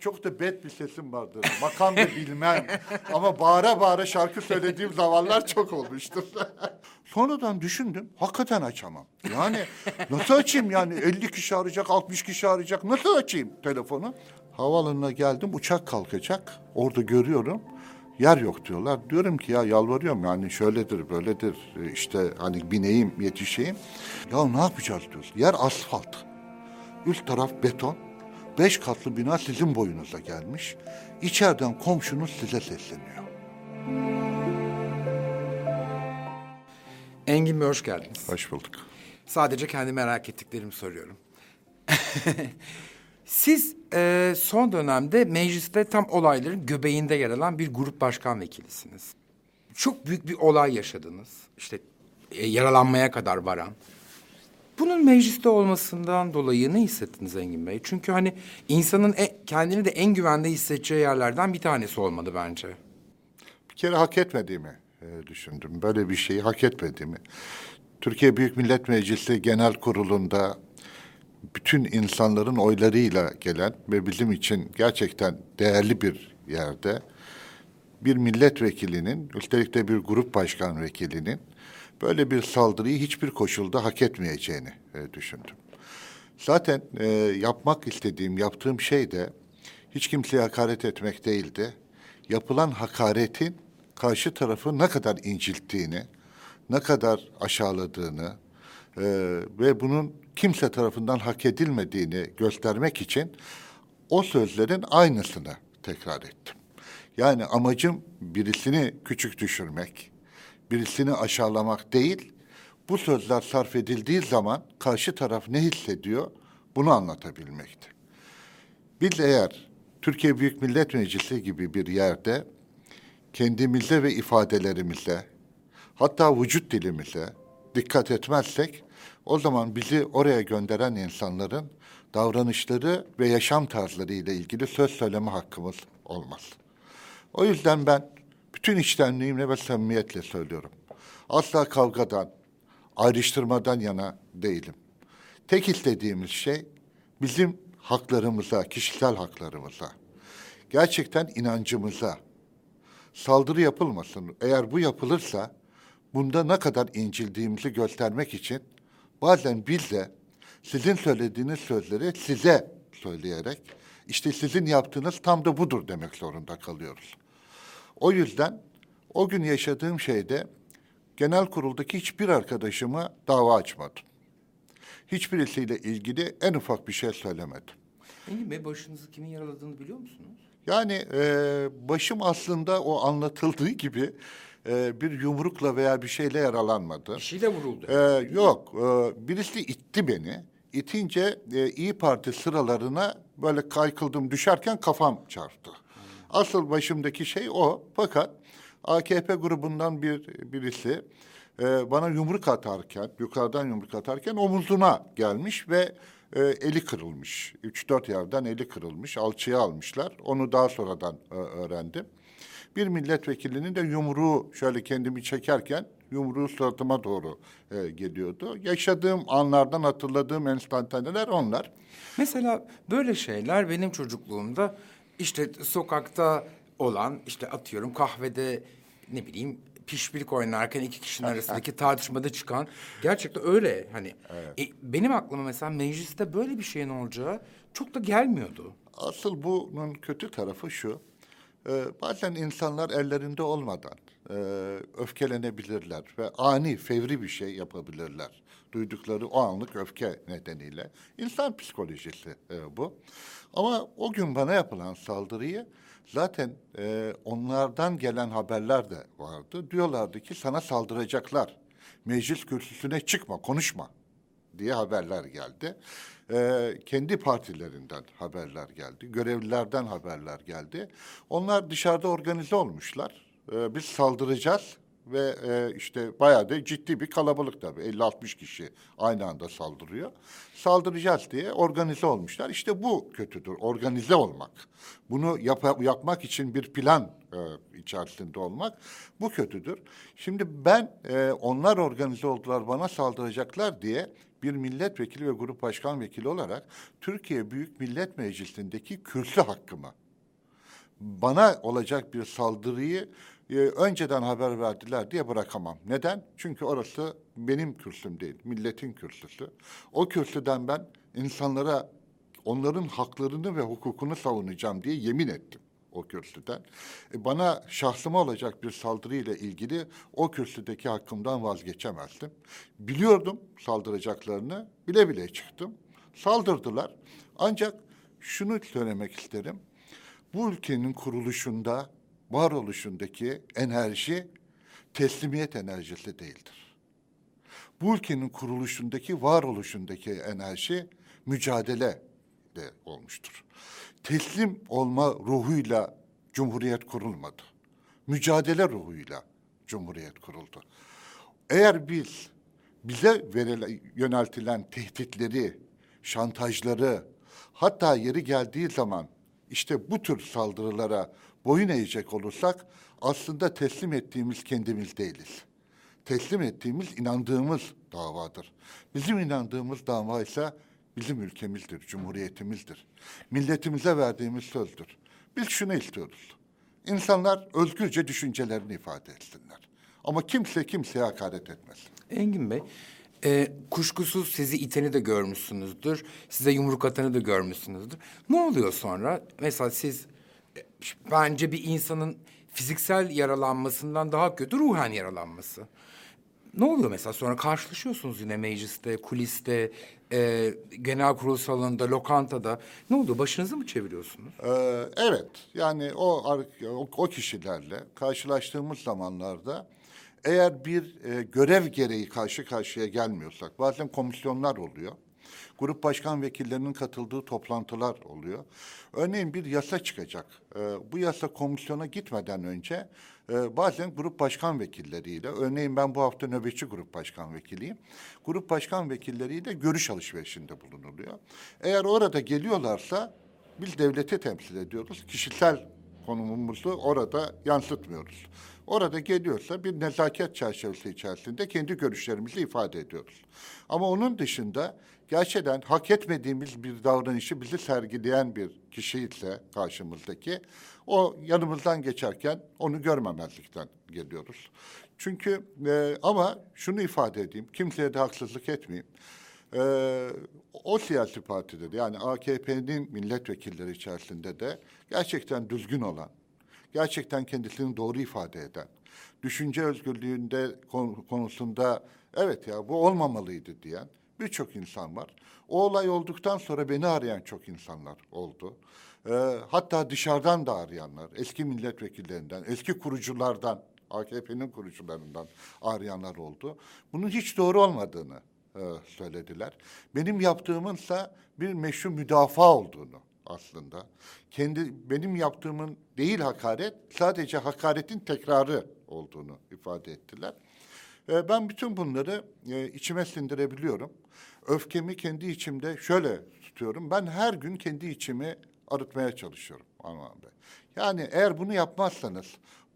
Çok da bet bir sesim vardır. Makam da bilmem. Ama bağıra bağıra şarkı söylediğim zamanlar çok olmuştur. Sonradan düşündüm. Hakikaten açamam. Yani nasıl açayım yani 50 kişi arayacak, 60 kişi arayacak. Nasıl açayım telefonu? Havaalanına geldim. Uçak kalkacak. Orada görüyorum. Yer yok diyorlar. Diyorum ki ya yalvarıyorum yani şöyledir böyledir e, işte hani bineyim yetişeyim. Ya ne yapacağız diyoruz. Yer asfalt. Üst taraf beton. Beş katlı bina sizin boyunuza gelmiş. İçeriden komşunuz size sesleniyor. Engin Bey hoş geldiniz. Hoş bulduk. Sadece kendi merak ettiklerimi soruyorum. Siz e, son dönemde mecliste tam olayların göbeğinde yer alan bir grup başkan vekilisiniz. Çok büyük bir olay yaşadınız. İşte e, yaralanmaya kadar varan. Bunun mecliste olmasından dolayı ne hissettiniz Engin Bey? Çünkü hani insanın e- kendini de en güvende hissedeceği yerlerden bir tanesi olmadı bence. Bir kere hak etmediğimi e, düşündüm. Böyle bir şeyi hak etmediğimi. Türkiye Büyük Millet Meclisi Genel Kurulu'nda bütün insanların oylarıyla gelen ve bizim için gerçekten değerli bir yerde bir milletvekilinin, üstelik de bir grup başkan vekilinin böyle bir saldırıyı hiçbir koşulda hak etmeyeceğini e, düşündüm. Zaten e, yapmak istediğim, yaptığım şey de hiç kimseye hakaret etmek değildi. Yapılan hakaretin karşı tarafı ne kadar incilttiğini, ne kadar aşağıladığını e, ve bunun kimse tarafından hak edilmediğini göstermek için o sözlerin aynısını tekrar ettim. Yani amacım birisini küçük düşürmek, birisini aşağılamak değil, bu sözler sarf edildiği zaman karşı taraf ne hissediyor bunu anlatabilmekti. Biz eğer Türkiye Büyük Millet Meclisi gibi bir yerde kendimize ve ifadelerimize, hatta vücut dilimize dikkat etmezsek, o zaman bizi oraya gönderen insanların davranışları ve yaşam tarzları ile ilgili söz söyleme hakkımız olmaz. O yüzden ben bütün içtenliğimle ve samimiyetle söylüyorum. Asla kavgadan, ayrıştırmadan yana değilim. Tek istediğimiz şey bizim haklarımıza, kişisel haklarımıza, gerçekten inancımıza saldırı yapılmasın. Eğer bu yapılırsa bunda ne kadar incildiğimizi göstermek için bazen biz de sizin söylediğiniz sözleri size söyleyerek işte sizin yaptığınız tam da budur demek zorunda kalıyoruz. O yüzden o gün yaşadığım şeyde genel kuruldaki hiçbir arkadaşıma dava açmadım. Hiçbirisiyle ilgili en ufak bir şey söylemedim. Engin Bey başınızı kimin yaraladığını biliyor musunuz? Yani e, başım aslında o anlatıldığı gibi e, bir yumrukla veya bir şeyle yaralanmadı. Bir şey de vuruldu. E, yok, e, birisi itti beni. İtince e, İyi Parti sıralarına böyle kaykıldım düşerken kafam çarptı. Asıl başımdaki şey o. Fakat AKP grubundan bir birisi e, bana yumruk atarken, yukarıdan yumruk atarken omuzuna gelmiş ve e, eli kırılmış. Üç dört yerden eli kırılmış, alçıya almışlar. Onu daha sonradan e, öğrendim. Bir milletvekilinin de yumruğu şöyle kendimi çekerken yumruğu suratıma doğru e, geliyordu. Yaşadığım anlardan hatırladığım enstantaneler onlar. Mesela böyle şeyler benim çocukluğumda işte sokakta olan işte atıyorum kahvede ne bileyim pişpirik oynarken iki kişinin arasındaki tartışmada çıkan gerçekten öyle hani e, benim aklıma mesela mecliste böyle bir şeyin olacağı çok da gelmiyordu. Asıl bunun kötü tarafı şu. e, bazen insanlar ellerinde olmadan e, öfkelenebilirler ve ani, fevri bir şey yapabilirler. Duydukları o anlık öfke nedeniyle. İnsan psikolojisi e, bu. Ama o gün bana yapılan saldırıyı zaten e, onlardan gelen haberler de vardı. Diyorlardı ki sana saldıracaklar. Meclis kürsüsüne çıkma, konuşma diye haberler geldi. Ee, kendi partilerinden haberler geldi. Görevlilerden haberler geldi. Onlar dışarıda organize olmuşlar. Ee, biz saldıracağız ve e, işte bayağı da ciddi bir kalabalık tabii. 50-60 kişi aynı anda saldırıyor. Saldıracağız diye organize olmuşlar. İşte bu kötüdür. Organize olmak. Bunu yap- yapmak için bir plan e, içerisinde olmak bu kötüdür. Şimdi ben e, onlar organize oldular bana saldıracaklar diye bir milletvekili ve grup başkan vekili olarak Türkiye Büyük Millet Meclisi'ndeki kürsü hakkımı bana olacak bir saldırıyı e, önceden haber verdiler diye bırakamam. Neden? Çünkü orası benim kürsüm değil, milletin kürsüsü. O kürsüden ben insanlara onların haklarını ve hukukunu savunacağım diye yemin ettim o kürsüden. E, bana şahsıma olacak bir saldırıyla ilgili o kürsüdeki hakkımdan vazgeçemezdim. Biliyordum saldıracaklarını, bile bile çıktım. Saldırdılar. Ancak şunu söylemek isterim. Bu ülkenin kuruluşunda, varoluşundaki enerji teslimiyet enerjisi değildir. Bu ülkenin kuruluşundaki, varoluşundaki enerji mücadele de olmuştur. Teslim olma ruhuyla cumhuriyet kurulmadı. Mücadele ruhuyla cumhuriyet kuruldu. Eğer biz bize verilen, yöneltilen tehditleri, şantajları, hatta yeri geldiği zaman işte bu tür saldırılara boyun eğecek olursak aslında teslim ettiğimiz kendimiz değiliz. Teslim ettiğimiz inandığımız davadır. Bizim inandığımız dava ise bizim ülkemizdir, cumhuriyetimizdir. Milletimize verdiğimiz sözdür. Biz şunu istiyoruz. İnsanlar özgürce düşüncelerini ifade etsinler. Ama kimse kimseye hakaret etmesin. Engin Bey, e, kuşkusuz sizi iteni de görmüşsünüzdür. Size yumruk atanı da görmüşsünüzdür. Ne oluyor sonra? Mesela siz bence bir insanın fiziksel yaralanmasından daha kötü ruhen yaralanması. Ne oluyor mesela sonra karşılaşıyorsunuz yine mecliste, kuliste, e, genel kurul salonunda, lokantada. Ne oluyor? Başınızı mı çeviriyorsunuz? Ee, evet, yani o, o o kişilerle karşılaştığımız zamanlarda eğer bir e, görev gereği karşı karşıya gelmiyorsak, bazen komisyonlar oluyor. Grup başkan vekillerinin katıldığı toplantılar oluyor. Örneğin bir yasa çıkacak. Ee, bu yasa komisyona gitmeden önce e, bazen grup başkan vekilleriyle, örneğin ben bu hafta nöbetçi grup başkan vekiliyim. Grup başkan vekilleriyle görüş alışverişinde bulunuluyor. Eğer orada geliyorlarsa biz devleti temsil ediyoruz. Kişisel konumumuzu orada yansıtmıyoruz. Orada geliyorsa bir nezaket çerçevesi içerisinde kendi görüşlerimizi ifade ediyoruz. Ama onun dışında gerçekten hak etmediğimiz bir davranışı bizi sergileyen bir kişi ise karşımızdaki o yanımızdan geçerken onu görmemezlikten geliyoruz. Çünkü e, ama şunu ifade edeyim, kimseye de haksızlık etmeyeyim. Ee, o siyasi partide de yani AKP'nin milletvekilleri içerisinde de gerçekten düzgün olan, gerçekten kendisini doğru ifade eden, düşünce özgürlüğünde kon- konusunda evet ya bu olmamalıydı diyen birçok insan var. O olay olduktan sonra beni arayan çok insanlar oldu. Ee, hatta dışarıdan da arayanlar, eski milletvekillerinden, eski kuruculardan, AKP'nin kurucularından arayanlar oldu. Bunun hiç doğru olmadığını e, söylediler. Benim yaptığımınsa bir meşru müdafaa olduğunu aslında. Kendi benim yaptığımın değil hakaret, sadece hakaretin tekrarı olduğunu ifade ettiler. E, ben bütün bunları e, içime sindirebiliyorum. Öfkemi kendi içimde şöyle tutuyorum. Ben her gün kendi içimi arıtmaya çalışıyorum Armağan Bey. Yani eğer bunu yapmazsanız,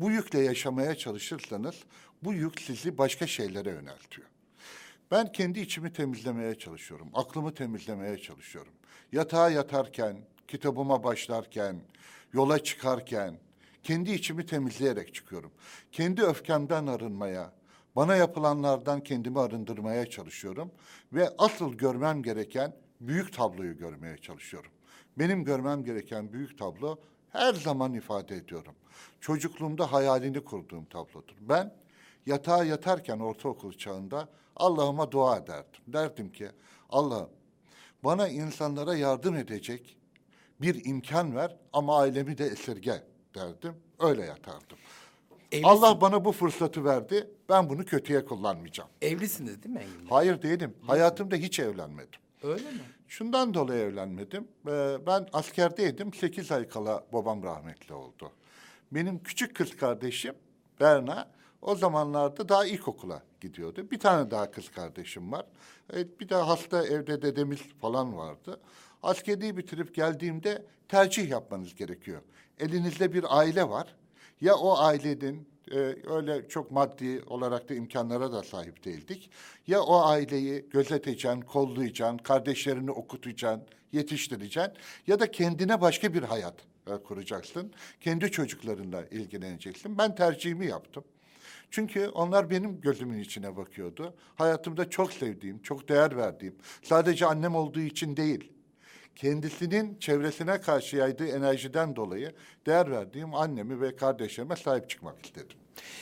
bu yükle yaşamaya çalışırsanız bu yük sizi başka şeylere yöneltiyor. Ben kendi içimi temizlemeye çalışıyorum. Aklımı temizlemeye çalışıyorum. Yatağa yatarken, kitabıma başlarken, yola çıkarken kendi içimi temizleyerek çıkıyorum. Kendi öfkemden arınmaya, bana yapılanlardan kendimi arındırmaya çalışıyorum ve asıl görmem gereken büyük tabloyu görmeye çalışıyorum. Benim görmem gereken büyük tablo her zaman ifade ediyorum. Çocukluğumda hayalini kurduğum tablodur. Ben yatağa yatarken ortaokul çağında Allah'ıma dua ederdim. Derdim ki Allah'ım bana insanlara yardım edecek bir imkan ver ama ailemi de esirge derdim. Öyle yatardım. Evlisin- Allah bana bu fırsatı verdi. Ben bunu kötüye kullanmayacağım. Evlisiniz değil mi Engin Bey? Hayır değilim. Hayatımda hiç evlenmedim. Öyle mi? Şundan dolayı evlenmedim. Ee, ben askerdeydim. Sekiz ay kala babam rahmetli oldu. Benim küçük kız kardeşim Berna o zamanlarda daha ilkokula gidiyordu. Bir tane daha kız kardeşim var. Ee, bir de hasta evde dedemiz falan vardı. Askeri bitirip geldiğimde tercih yapmanız gerekiyor. Elinizde bir aile var. Ya o ailenin e, öyle çok maddi olarak da imkanlara da sahip değildik. Ya o aileyi gözeteceksin, kollayacaksın, kardeşlerini okutacaksın, yetiştireceksin. Ya da kendine başka bir hayat e, kuracaksın. Kendi çocuklarınla ilgileneceksin. Ben tercihimi yaptım. Çünkü onlar benim gözümün içine bakıyordu. Hayatımda çok sevdiğim, çok değer verdiğim, sadece annem olduğu için değil, kendisinin çevresine karşı yaydığı enerjiden dolayı değer verdiğim annemi ve kardeşlerime sahip çıkmak istedim.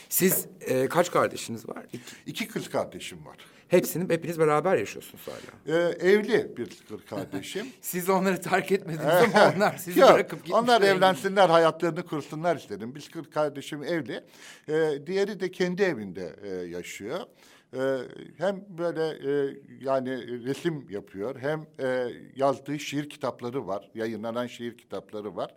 Siz e, kaç kardeşiniz var? İki. İki kız kardeşim var. Hepsini, hepiniz beraber yaşıyorsunuz hala. Ee, evli bir kız kardeşim. Siz onları terk etmediniz ama onlar sizi Yok, bırakıp gitmişler. Onlar evlensinler, hayatlarını kursunlar istedim. Biz kız kardeşim evli. Ee, diğeri de kendi evinde e, yaşıyor. Ee, hem böyle e, yani resim yapıyor, hem e, yazdığı şiir kitapları var, yayınlanan şiir kitapları var.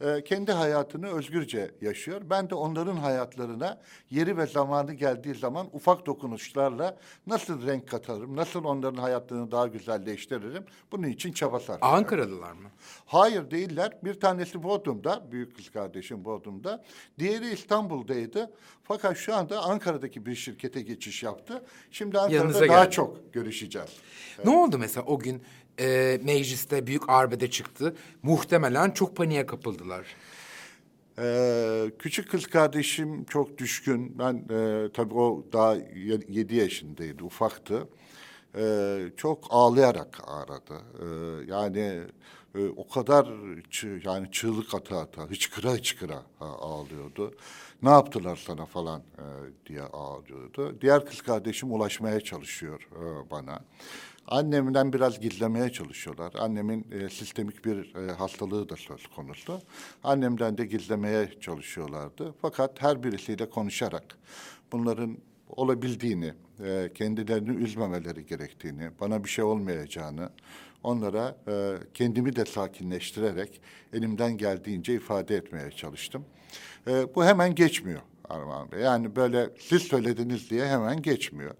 Ee, kendi hayatını özgürce yaşıyor. Ben de onların hayatlarına yeri ve zamanı geldiği zaman ufak dokunuşlarla nasıl renk katarım, nasıl onların hayatlarını daha güzelleştiririm, bunun için çaba sarf ediyorum. Ankaralılar mı? Hayır değiller. Bir tanesi Bodrum'da, büyük kız kardeşim Bodrum'da. Diğeri İstanbul'daydı. Fakat şu anda Ankara'daki bir şirkete geçiş yaptı. Şimdi Ankara'da Yanınıza daha geldi. çok görüşeceğiz. Ne oldu mesela o gün e, mecliste büyük arbede çıktı. Muhtemelen çok paniğe kapıldılar. Ee, küçük kız kardeşim çok düşkün. Ben e, tabii o daha ye- yedi yaşındaydı, ufaktı. Ee, çok ağlayarak aradı. Ee, yani e, o kadar yani çığlık ata ata, hıçkıra hıçkıra ha, ağlıyordu. Ne yaptılar sana falan e, diye ağlıyordu. Diğer kız kardeşim ulaşmaya çalışıyor e, bana. Annemden biraz gizlemeye çalışıyorlar. Annemin e, sistemik bir e, hastalığı da söz konusu. Annemden de gizlemeye çalışıyorlardı. Fakat her birisiyle konuşarak bunların olabildiğini, e, kendilerini üzmemeleri gerektiğini, bana bir şey olmayacağını, onlara e, kendimi de sakinleştirerek elimden geldiğince ifade etmeye çalıştım. E, bu hemen geçmiyor Armağan Bey. Yani böyle siz söylediniz diye hemen geçmiyor.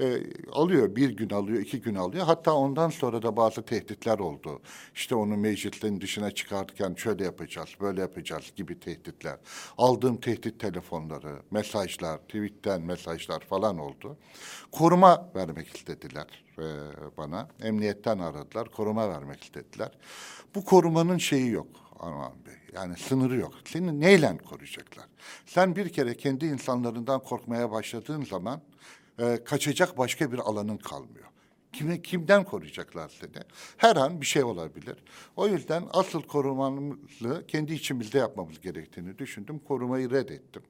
E, alıyor bir gün alıyor, iki gün alıyor. Hatta ondan sonra da bazı tehditler oldu. İşte onu meclisin dışına çıkartırken şöyle yapacağız, böyle yapacağız gibi tehditler. Aldığım tehdit telefonları, mesajlar, tweetten mesajlar falan oldu. Koruma vermek istediler e, bana. Emniyetten aradılar, koruma vermek istediler. Bu korumanın şeyi yok Armağan Bey. Yani sınırı yok. Seni neyle koruyacaklar? Sen bir kere kendi insanlarından korkmaya başladığın zaman e, kaçacak başka bir alanın kalmıyor. Kime, kimden koruyacaklar seni? Her an bir şey olabilir. O yüzden asıl korumamızı kendi içimizde yapmamız gerektiğini düşündüm. Korumayı reddettim.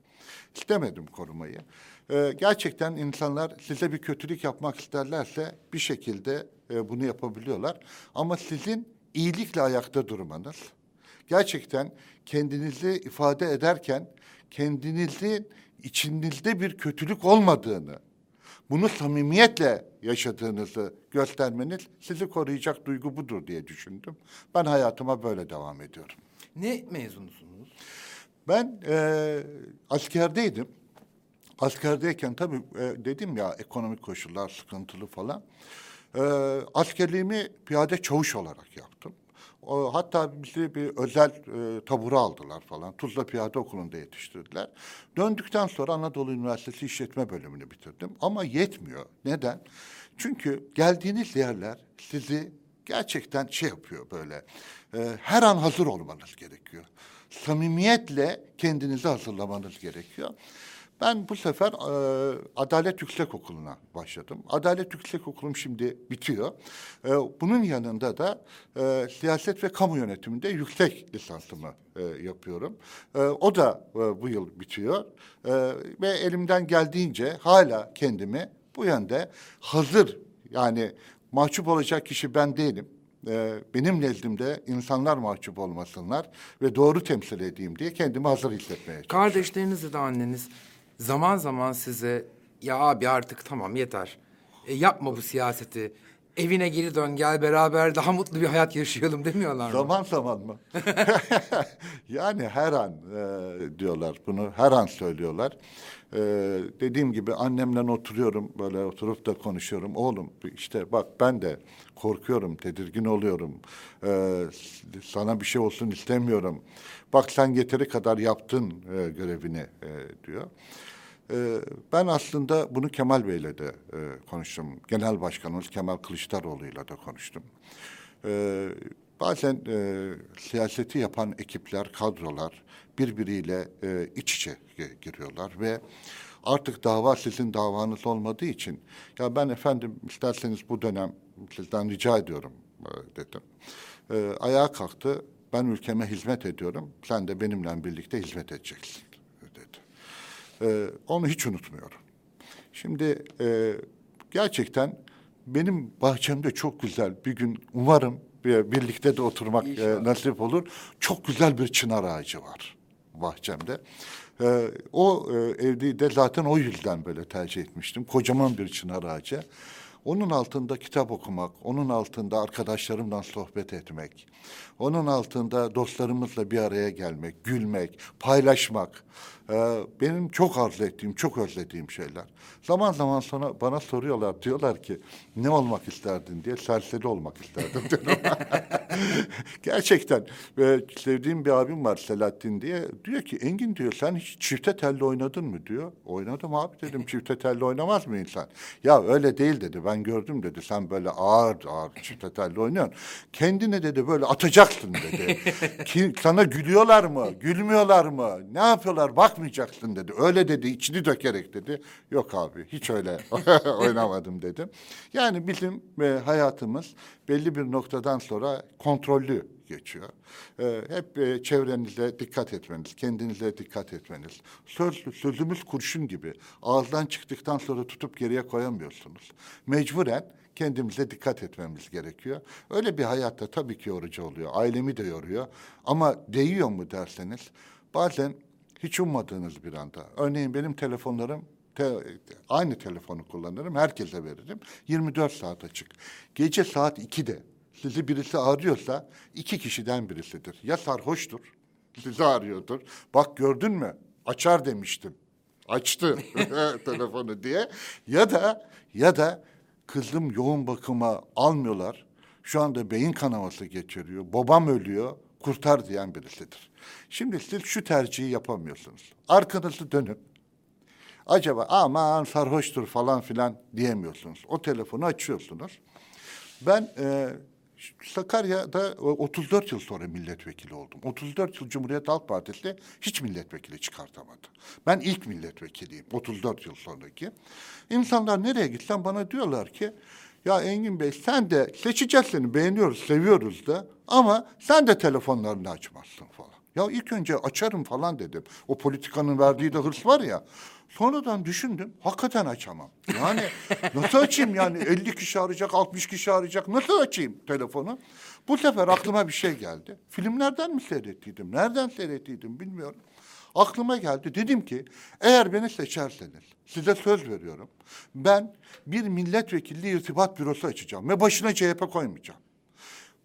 İstemedim korumayı. E, gerçekten insanlar size bir kötülük yapmak isterlerse bir şekilde e, bunu yapabiliyorlar. Ama sizin iyilikle ayakta durmanız, gerçekten kendinizi ifade ederken kendinizin içinizde bir kötülük olmadığını, bunu samimiyetle yaşadığınızı göstermeniz sizi koruyacak duygu budur diye düşündüm. Ben hayatıma böyle devam ediyorum. Ne mezunusunuz? Ben e, askerdeydim. Askerdeyken tabii e, dedim ya ekonomik koşullar sıkıntılı falan. E, askerliğimi piyade çavuş olarak yaptım. Hatta bizi bir özel e, tabura aldılar falan. Tuzla Piyade Okulu'nda yetiştirdiler. Döndükten sonra Anadolu Üniversitesi İşletme Bölümünü bitirdim. Ama yetmiyor. Neden? Çünkü geldiğiniz yerler sizi gerçekten şey yapıyor böyle. e, her an hazır olmanız gerekiyor. Samimiyetle kendinizi hazırlamanız gerekiyor. Ben bu sefer e, Adalet Yüksekokulu'na başladım. Adalet Yüksekokulu'm şimdi bitiyor. E, bunun yanında da e, siyaset ve kamu yönetiminde yüksek lisansımı e, yapıyorum. E, o da e, bu yıl bitiyor. E, ve elimden geldiğince hala kendimi bu yönde hazır yani mahcup olacak kişi ben değilim. Ee, benim nezdimde insanlar mahcup olmasınlar ve doğru temsil edeyim diye kendimi hazır hissetmeye çalışıyorum. Kardeşleriniz ya da anneniz zaman zaman size ya abi artık tamam yeter. E, yapma bu siyaseti. Evine geri dön gel beraber daha mutlu bir hayat yaşayalım demiyorlar mı? Zaman zaman mı? Yani her an e, diyorlar bunu, her an söylüyorlar. E, dediğim gibi annemle oturuyorum, böyle oturup da konuşuyorum. Oğlum işte bak ben de korkuyorum, tedirgin oluyorum. E, sana bir şey olsun istemiyorum. Bak sen yeteri kadar yaptın e, görevini e, diyor. E, ben aslında bunu Kemal Bey'le de e, konuştum. Genel Başkanımız Kemal Kılıçdaroğlu'yla da konuştum. E, bazen e, siyaseti yapan ekipler, kadrolar birbiriyle e, iç içe giriyorlar ve artık dava sizin davanız olmadığı için ya ben efendim isterseniz bu dönem sizden rica ediyorum e, dedim. E, ayağa kalktı. Ben ülkeme hizmet ediyorum. Sen de benimle birlikte hizmet edeceksin. Ee, onu hiç unutmuyorum. Şimdi e, gerçekten benim bahçemde çok güzel bir gün umarım bir- birlikte de oturmak e, nasip olur. Çok güzel bir çınar ağacı var bahçemde. Ee, o e, evde de zaten o yüzden böyle tercih etmiştim. Kocaman bir çınar ağacı. Onun altında kitap okumak, onun altında arkadaşlarımla sohbet etmek, onun altında dostlarımızla bir araya gelmek, gülmek, paylaşmak. E, benim çok arzu ettiğim, çok özlediğim şeyler. Zaman zaman sonra bana soruyorlar, diyorlar ki ne olmak isterdin diye, serseri olmak isterdim diyorum. Gerçekten ve sevdiğim bir abim var Selahattin diye. Diyor ki Engin diyor sen hiç çifte telli oynadın mı diyor. Oynadım abi dedim çifte telli oynamaz mı insan? Ya öyle değil dedi ben gördüm dedi sen böyle ağır ağır çifte telli oynuyorsun. Kendine dedi böyle atacaksın dedi. Ki, sana gülüyorlar mı gülmüyorlar mı ne yapıyorlar bakmayacaksın dedi. Öyle dedi içini dökerek dedi. Yok abi hiç öyle oynamadım dedim. Yani bizim e, hayatımız belli bir noktadan sonra kontrollü geçiyor. Ee, hep e, çevrenize dikkat etmeniz, kendinize dikkat etmeniz. Söz, sözümüz kurşun gibi. Ağızdan çıktıktan sonra tutup geriye koyamıyorsunuz. Mecburen kendimize dikkat etmemiz gerekiyor. Öyle bir hayatta tabii ki yorucu oluyor. Ailemi de yoruyor. Ama değiyor mu derseniz bazen hiç ummadığınız bir anda. Örneğin benim telefonlarım te- aynı telefonu kullanırım, herkese veririm. 24 saat açık. Gece saat 2'de sizi birisi arıyorsa iki kişiden birisidir. Ya sarhoştur, sizi arıyordur. Bak gördün mü? Açar demiştim. Açtı telefonu diye. Ya da ya da kızım yoğun bakıma almıyorlar. Şu anda beyin kanaması geçiriyor. Babam ölüyor. Kurtar diyen birisidir. Şimdi siz şu tercihi yapamıyorsunuz. Arkanızı dönüp acaba aman sarhoştur falan filan diyemiyorsunuz. O telefonu açıyorsunuz. Ben e, Sakarya'da o- 34 yıl sonra milletvekili oldum. 34 yıl Cumhuriyet Halk Partisi hiç milletvekili çıkartamadı. Ben ilk milletvekiliyim 34 yıl sonraki. İnsanlar nereye gitsem bana diyorlar ki ya Engin Bey sen de seçeceğiz seni beğeniyoruz seviyoruz da ama sen de telefonlarını açmazsın falan. Ya ilk önce açarım falan dedim. O politikanın verdiği de hırs var ya. Sonradan düşündüm. Hakikaten açamam. Yani nasıl açayım yani 50 kişi arayacak, 60 kişi arayacak. Nasıl açayım telefonu? Bu sefer aklıma bir şey geldi. Filmlerden mi seyrettiydim? Nereden seyrettiydim bilmiyorum. Aklıma geldi. Dedim ki eğer beni seçerseniz size söz veriyorum. Ben bir milletvekilliği irtibat bürosu açacağım ve başına CHP koymayacağım.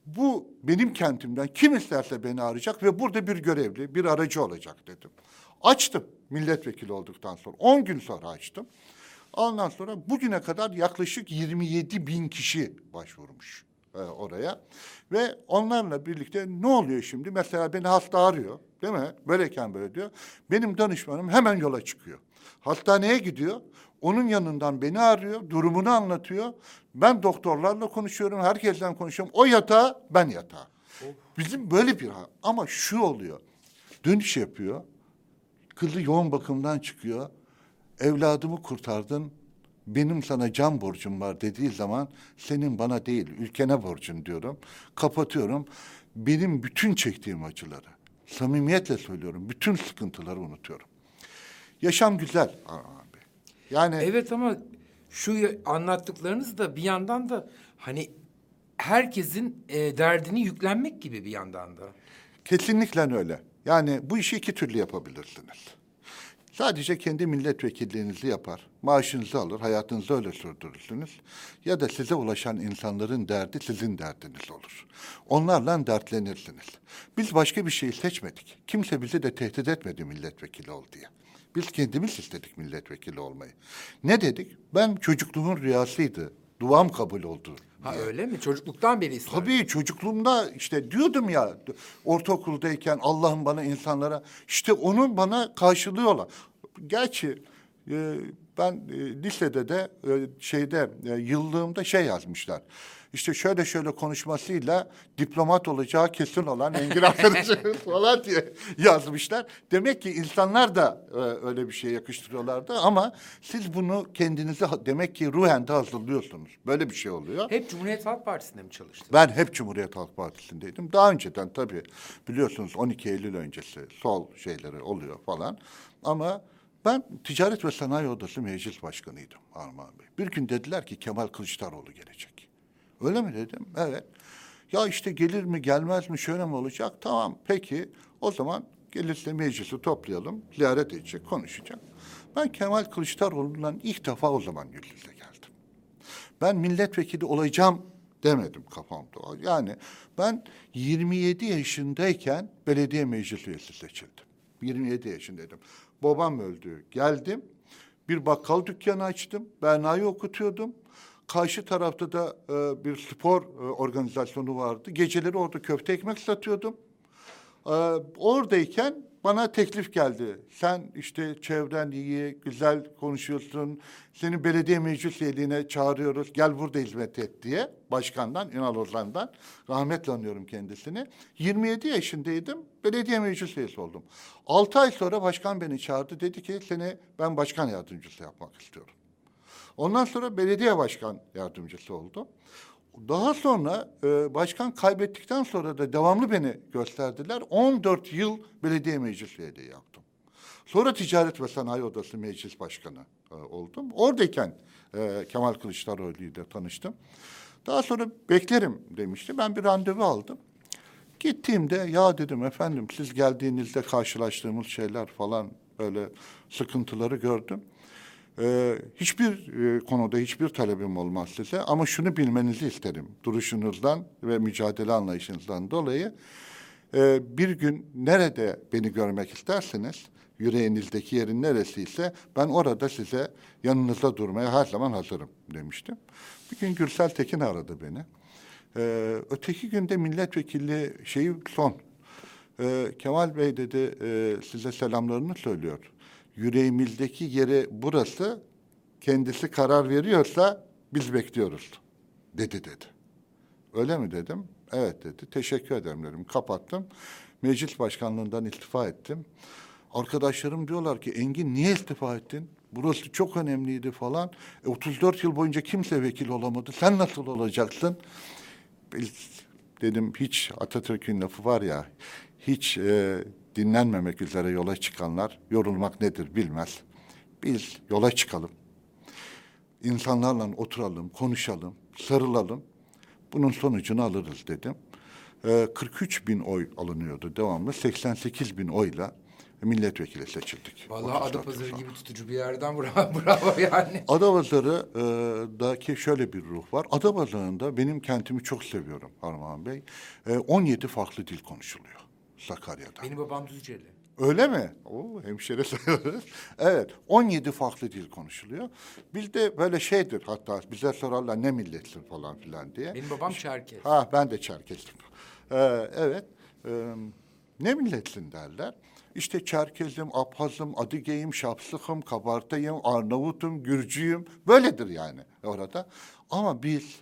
Bu benim kentimden kim isterse beni arayacak ve burada bir görevli, bir aracı olacak dedim. Açtım milletvekili olduktan sonra. 10 gün sonra açtım. Ondan sonra bugüne kadar yaklaşık 27 bin kişi başvurmuş e, oraya. Ve onlarla birlikte ne oluyor şimdi? Mesela beni hasta arıyor değil mi? Böyleyken böyle diyor. Benim danışmanım hemen yola çıkıyor. Hastaneye gidiyor. Onun yanından beni arıyor, durumunu anlatıyor. Ben doktorlarla konuşuyorum, herkesten konuşuyorum. O yatağa, ben yatağa. Bizim böyle bir ama şu oluyor. Dönüş yapıyor. Kızı yoğun bakımdan çıkıyor. Evladımı kurtardın. Benim sana can borcum var dediği zaman senin bana değil ülkene borcun diyorum. Kapatıyorum. Benim bütün çektiğim acıları samimiyetle söylüyorum. Bütün sıkıntıları unutuyorum. Yaşam güzel Bey. Yani Evet ama şu anlattıklarınız da bir yandan da hani herkesin e, derdini yüklenmek gibi bir yandan da. Kesinlikle öyle. Yani bu işi iki türlü yapabilirsiniz. Sadece kendi milletvekilliğinizi yapar, maaşınızı alır, hayatınızı öyle sürdürürsünüz. Ya da size ulaşan insanların derdi sizin derdiniz olur. Onlarla dertlenirsiniz. Biz başka bir şey seçmedik. Kimse bizi de tehdit etmedi milletvekili ol diye. Biz kendimiz istedik milletvekili olmayı. Ne dedik? Ben çocukluğumun rüyasıydı. Duam kabul oldu. Ha öyle mi? Çocukluktan beri ister. Tabii çocukluğumda işte diyordum ya ortaokuldayken Allah'ım bana insanlara işte onun bana karşılıyorlar. Gerçi e, ben e, lisede de e, şeyde e, yıllığımda şey yazmışlar. İşte şöyle şöyle konuşmasıyla diplomat olacağı kesin olan Engin arkadaşımız falan diye yazmışlar. Demek ki insanlar da e, öyle bir şey yakıştırıyorlardı ama siz bunu kendinize ha- demek ki ruhen de hazırlıyorsunuz. Böyle bir şey oluyor. Hep Cumhuriyet Halk Partisi'nde mi çalıştın? Ben hep Cumhuriyet Halk Partisi'ndeydim. Daha önceden tabii biliyorsunuz 12 Eylül öncesi sol şeyleri oluyor falan. Ama ben Ticaret ve Sanayi Odası Meclis Başkanıydım Armağan Bey. Bir gün dediler ki Kemal Kılıçdaroğlu gelecek. Öyle mi dedim? Evet. Ya işte gelir mi gelmez mi şöyle mi olacak? Tamam peki o zaman gelirse meclisi toplayalım. Ziyaret edecek, konuşacak. Ben Kemal Kılıçdaroğlu'ndan ilk defa o zaman yüz geldim. Ben milletvekili olacağım demedim kafamda. Yani ben 27 yaşındayken belediye meclis üyesi seçildim. 27 yaşındaydım. Babam öldü. Geldim. Bir bakkal dükkanı açtım. Berna'yı okutuyordum. Karşı tarafta da e, bir spor e, organizasyonu vardı. Geceleri orada köfte ekmek satıyordum. Ee, oradayken bana teklif geldi. Sen işte çevren iyi, güzel konuşuyorsun. Seni belediye meclis çağırıyoruz. Gel burada hizmet et diye. Başkandan, Ünal Ozan'dan. Rahmetle anıyorum kendisini. 27 yaşındaydım. Belediye meclis oldum. 6 ay sonra başkan beni çağırdı. Dedi ki seni ben başkan yardımcısı yapmak istiyorum. Ondan sonra belediye başkan yardımcısı oldum. Daha sonra e, başkan kaybettikten sonra da devamlı beni gösterdiler. 14 yıl belediye meclis üyeliği yaptım. Sonra Ticaret ve Sanayi Odası Meclis Başkanı e, oldum. Oradayken e, Kemal Kılıçdaroğlu ile tanıştım. Daha sonra beklerim demişti. Ben bir randevu aldım. Gittiğimde ya dedim efendim siz geldiğinizde karşılaştığımız şeyler falan böyle sıkıntıları gördüm. Ee, hiçbir e, konuda hiçbir talebim olmaz size ama şunu bilmenizi isterim. Duruşunuzdan ve mücadele anlayışınızdan dolayı e, bir gün nerede beni görmek isterseniz yüreğinizdeki yerin neresiyse ben orada size yanınızda durmaya her zaman hazırım demiştim. Bir gün Gürsel Tekin aradı beni. Ee, öteki günde milletvekili şeyi son. Ee, Kemal Bey dedi e, size selamlarını söylüyor. Yüreğimizdeki yeri burası. Kendisi karar veriyorsa biz bekliyoruz dedi dedi. Öyle mi dedim? Evet dedi. Teşekkür ederim dedim. Kapattım. Meclis başkanlığından istifa ettim. Arkadaşlarım diyorlar ki Engin niye istifa ettin? Burası çok önemliydi falan. E, 34 yıl boyunca kimse vekil olamadı. Sen nasıl olacaksın? Biz dedim hiç Atatürk'ün lafı var ya hiç e, dinlenmemek üzere yola çıkanlar yorulmak nedir bilmez. Biz yola çıkalım. İnsanlarla oturalım, konuşalım, sarılalım. Bunun sonucunu alırız dedim. E, 43 bin oy alınıyordu devamlı. 88 bin oyla milletvekili seçildik. Vallahi 34 Adapazarı gibi tutucu bir yerden bravo, bravo yani. Adapazarı'daki şöyle bir ruh var. Adapazarı'nda benim kentimi çok seviyorum Armağan Bey. E, 17 farklı dil konuşuluyor Sakarya'da. Benim babam Düzceli. Öyle mi? Oo, hemşire sayılırız. Evet, 17 farklı dil konuşuluyor. Bizde böyle şeydir hatta bize sorarlar ne milletsin falan filan diye. Benim babam Çerkez. Ha ben de Çerkezim. Ee, evet. Ee, ne milletsin derler. İşte Çerkezim, Abhazım, Adıgeyim, Şapsıkım, Kabartayım, Arnavut'um, Gürcüyüm. Böyledir yani orada. Ama biz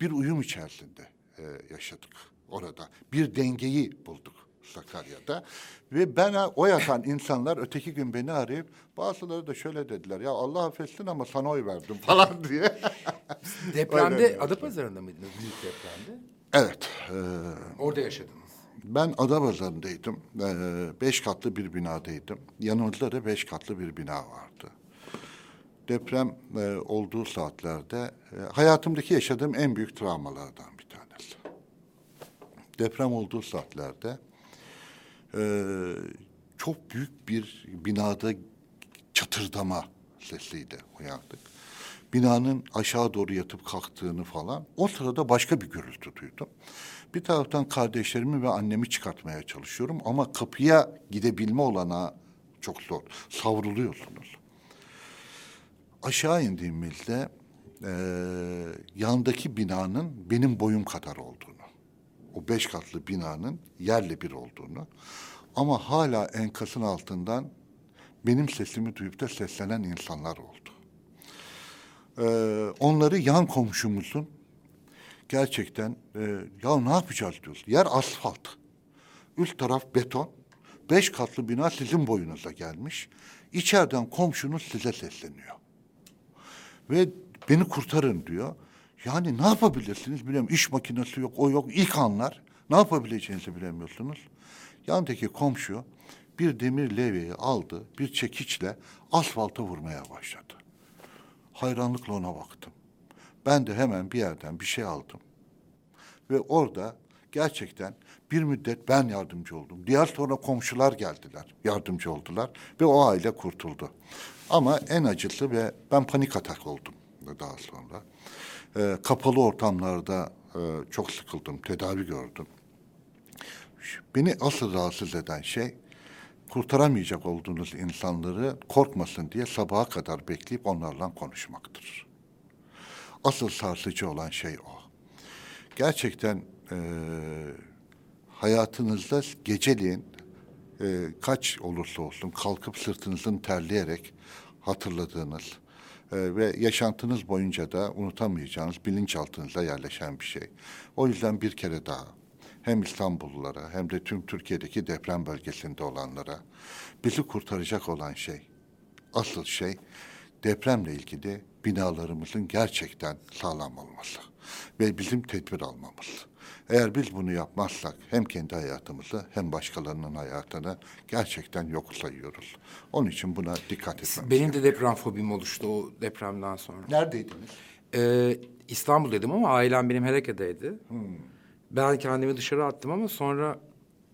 bir uyum içerisinde e, yaşadık orada. Bir dengeyi bulduk Sakarya'da. Ve bana o yatan insanlar öteki gün beni arayıp bazıları da şöyle dediler. Ya Allah affetsin ama sana oy verdim falan diye. Depremde. Adapazarı'nda mıydınız büyük depremde? evet. E, Orada yaşadınız. Ben Adapazarı'ndaydım. Ee, beş katlı bir binadaydım. Yanımızda da beş katlı bir bina vardı. Deprem e, olduğu saatlerde e, hayatımdaki yaşadığım en büyük travmalardan bir tanesi. Deprem olduğu saatlerde e, çok büyük bir binada çatırdama sesiyle uyandık. Binanın aşağı doğru yatıp kalktığını falan. O sırada başka bir gürültü duydum. Bir taraftan kardeşlerimi ve annemi çıkartmaya çalışıyorum ama kapıya gidebilme olanağı çok zor. Savruluyorsunuz. Aşağı indiğimizde eee yandaki binanın benim boyum kadar olduğunu, o beş katlı binanın yerle bir olduğunu ama hala enkazın altından benim sesimi duyup da seslenen insanlar oldu. Eee, onları yan komşumuzun gerçekten eee, ya ne yapacağız diyoruz. Yer asfalt. Üst taraf beton. Beş katlı bina sizin boyunuza gelmiş. İçeriden komşunuz size sesleniyor. Ve beni kurtarın diyor. Yani ne yapabilirsiniz bilmiyorum. İş makinesi yok, o yok. İlk anlar. Ne yapabileceğinizi bilemiyorsunuz. Yandaki komşu bir demir levyeyi aldı, bir çekiçle asfalta vurmaya başladı. Hayranlıkla ona baktım. Ben de hemen bir yerden bir şey aldım. Ve orada gerçekten bir müddet ben yardımcı oldum. Diğer sonra komşular geldiler, yardımcı oldular ve o aile kurtuldu. Ama en acısı ve ben panik atak oldum daha sonra. Ee, kapalı ortamlarda e, çok sıkıldım, tedavi gördüm. Beni asıl rahatsız eden şey kurtaramayacak olduğunuz insanları korkmasın diye sabaha kadar bekleyip onlarla konuşmaktır. Asıl sarsıcı olan şey o. Gerçekten eee, hayatınızda geceliğin eee, kaç olursa olsun kalkıp sırtınızın terleyerek hatırladığınız eee, ve yaşantınız boyunca da unutamayacağınız bilinçaltınıza yerleşen bir şey. O yüzden bir kere daha hem İstanbullulara hem de tüm Türkiye'deki deprem bölgesinde olanlara bizi kurtaracak olan şey, asıl şey depremle ilgili binalarımızın gerçekten sağlam olması ve bizim tedbir almamız. Eğer biz bunu yapmazsak hem kendi hayatımızı hem başkalarının hayatını gerçekten yok sayıyoruz. Onun için buna dikkat etmemiz Benim de deprem fobim oluştu o depremden sonra. Neredeydiniz? Ee, İstanbul'daydım ama ailem benim Hereke'deydi. Ben kendimi dışarı attım ama sonra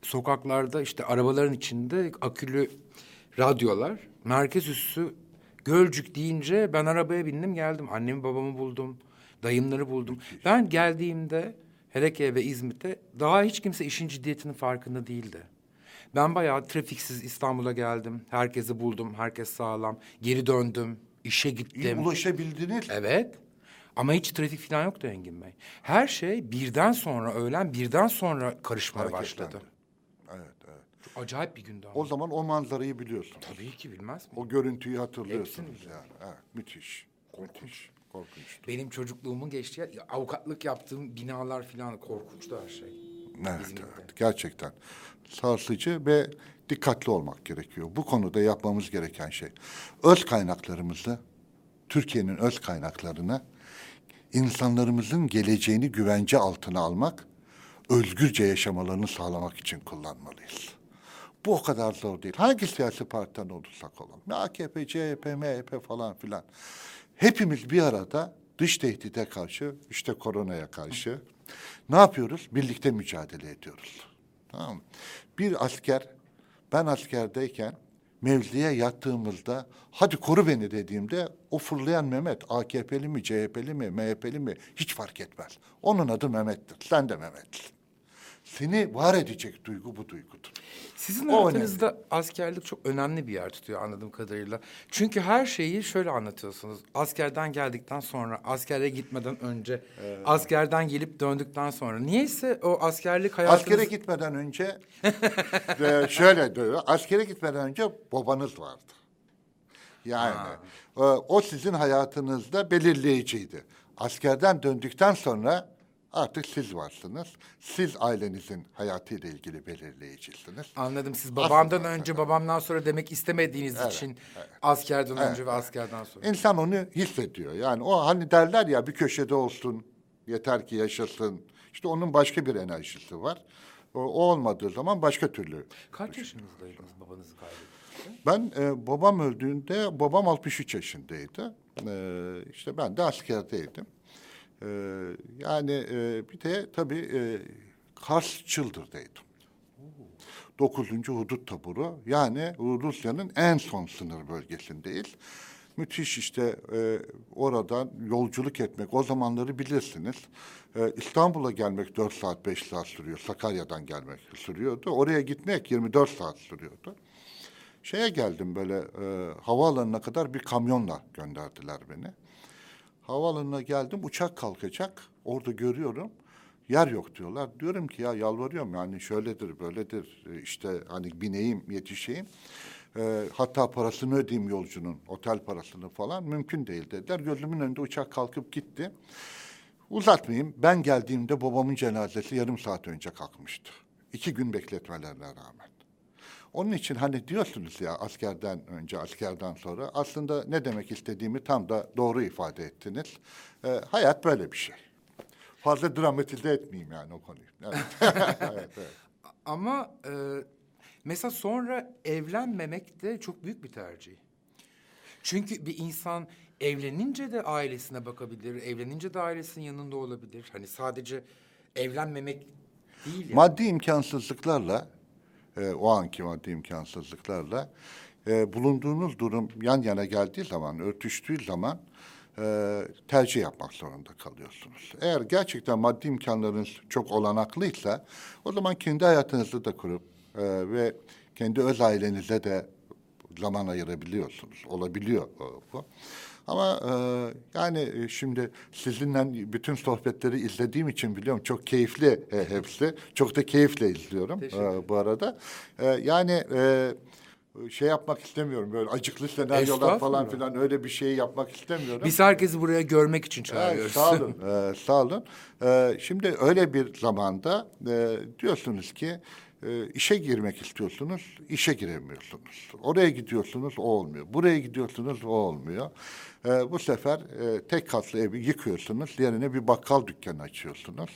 sokaklarda işte arabaların içinde akülü radyolar, merkez üssü Gölcük deyince ben arabaya bindim geldim. Annemi babamı buldum, dayımları buldum. Ben geldiğimde Hereke ve İzmit'e daha hiç kimse işin ciddiyetinin farkında değildi. Ben bayağı trafiksiz İstanbul'a geldim. Herkesi buldum, herkes sağlam. Geri döndüm, işe İyi gittim. ulaşabildiniz. Evet. Ama hiç trafik falan yoktu Engin Bey. Her şey birden sonra öğlen birden sonra karışmaya Hareketlendi. başladı. Evet, evet. Çok acayip bir gündü ama. O zaman o manzarayı biliyorsunuz. Tabii ki bilmez mi? O görüntüyü hatırlıyorsunuz Hepsini yani. Evet, müthiş. Müthiş. Korkunçtu. Benim çocukluğumun geçtiği yer, avukatlık yaptığım binalar falan korkunçtu her şey. Evet, İzmir'de. evet. Gerçekten sarsıcı ve dikkatli olmak gerekiyor. Bu konuda yapmamız gereken şey öz kaynaklarımızı, Türkiye'nin öz kaynaklarını insanlarımızın geleceğini güvence altına almak, özgürce yaşamalarını sağlamak için kullanmalıyız. Bu o kadar zor değil. Hangi siyasi partiden olursak olalım. AKP, CHP, MHP falan filan. Hepimiz bir arada dış tehdide karşı, işte koronaya karşı ne yapıyoruz? Birlikte mücadele ediyoruz. Tamam? Bir asker, ben askerdeyken mevziye yattığımızda hadi koru beni dediğimde o fırlayan Mehmet AKP'li mi, CHP'li mi, MHP'li mi hiç fark etmez. Onun adı Mehmet'tir. Sen de Mehmet'sin. Seni var edecek duygu bu duygudur. Sizin O hayatınızda askerlik çok önemli bir yer tutuyor anladığım kadarıyla. Çünkü her şeyi şöyle anlatıyorsunuz. Askerden geldikten sonra, askere gitmeden önce, askerden gelip döndükten sonra. Niyeyse o askerlik hayatınız... Askere gitmeden önce e, şöyle diyor. Askere gitmeden önce babanız vardı. Yani e, o sizin hayatınızda belirleyiciydi. Askerden döndükten sonra artık siz varsınız. Siz ailenizin hayatıyla ilgili belirleyicisiniz. Anladım. Siz babamdan Aslında- önce, babamdan sonra demek istemediğiniz için askerden önce ve askerden sonra. İnsan onu hissediyor. Yani o hani derler ya bir köşede olsun, yeter ki yaşasın. İşte onun başka bir enerjisi var. O, o olmadığı zaman başka türlü. Kaç yaşınızdaydınız babanızı kaybettiğinizde? Ben e, babam öldüğünde babam 63 yaşındaydı. E, işte ben de askerdeydim. E, yani e, bir de tabii e, Kars Çıldır'daydım. 9. Hudut Taburu. Yani Rusya'nın en son sınır bölgesindeyiz. Müthiş işte e, oradan yolculuk etmek o zamanları bilirsiniz. E, İstanbul'a gelmek 4 saat 5 saat sürüyor. Sakarya'dan gelmek sürüyordu. Oraya gitmek 24 saat sürüyordu. Şeye geldim böyle e, havaalanına kadar bir kamyonla gönderdiler beni. Havaalanına geldim uçak kalkacak. Orada görüyorum yer yok diyorlar. Diyorum ki ya yalvarıyorum yani şöyledir böyledir e, işte hani bineyim yetişeyim. E, hatta parasını ödeyeyim yolcunun otel parasını falan mümkün değil dediler. Gözümün önünde uçak kalkıp gitti. Uzatmayayım ben geldiğimde babamın cenazesi yarım saat önce kalkmıştı. İki gün bekletmelerine rağmen. Onun için hani diyorsunuz ya askerden önce, askerden sonra aslında ne demek istediğimi tam da doğru ifade ettiniz. Ee, hayat böyle bir şey. Fazla dramatize etmeyeyim yani o konuyu. Evet. evet, evet. Ama e, mesela sonra evlenmemek de çok büyük bir tercih. Çünkü bir insan evlenince de ailesine bakabilir, evlenince de ailesinin yanında olabilir. Hani sadece evlenmemek değil yani. Maddi imkansızlıklarla, e, o anki maddi imkansızlıklarla e, bulunduğunuz durum yan yana geldiği zaman, örtüştüğü zaman e, tercih yapmak zorunda kalıyorsunuz. Eğer gerçekten maddi imkanlarınız çok olanaklıysa, o zaman kendi hayatınızı da kurup e, ve kendi öz ailenize de zaman ayırabiliyorsunuz. Olabiliyor bu. Ama e, yani e, şimdi sizinle bütün sohbetleri izlediğim için biliyorum çok keyifli e, hepsi. Çok da keyifle izliyorum e, bu arada. E, yani e, şey yapmak istemiyorum böyle acıklı senaryolar falan filan öyle bir şey yapmak istemiyorum. Biz herkesi buraya görmek için Evet, çağırıyoruz. sağ olun, e, sağ olun. E, şimdi öyle bir zamanda e, diyorsunuz ki e, işe girmek istiyorsunuz, işe giremiyorsunuz. Oraya gidiyorsunuz, o olmuyor. Buraya gidiyorsunuz, o olmuyor. E, bu sefer e, tek katlı evi yıkıyorsunuz, yerine bir bakkal dükkanı açıyorsunuz.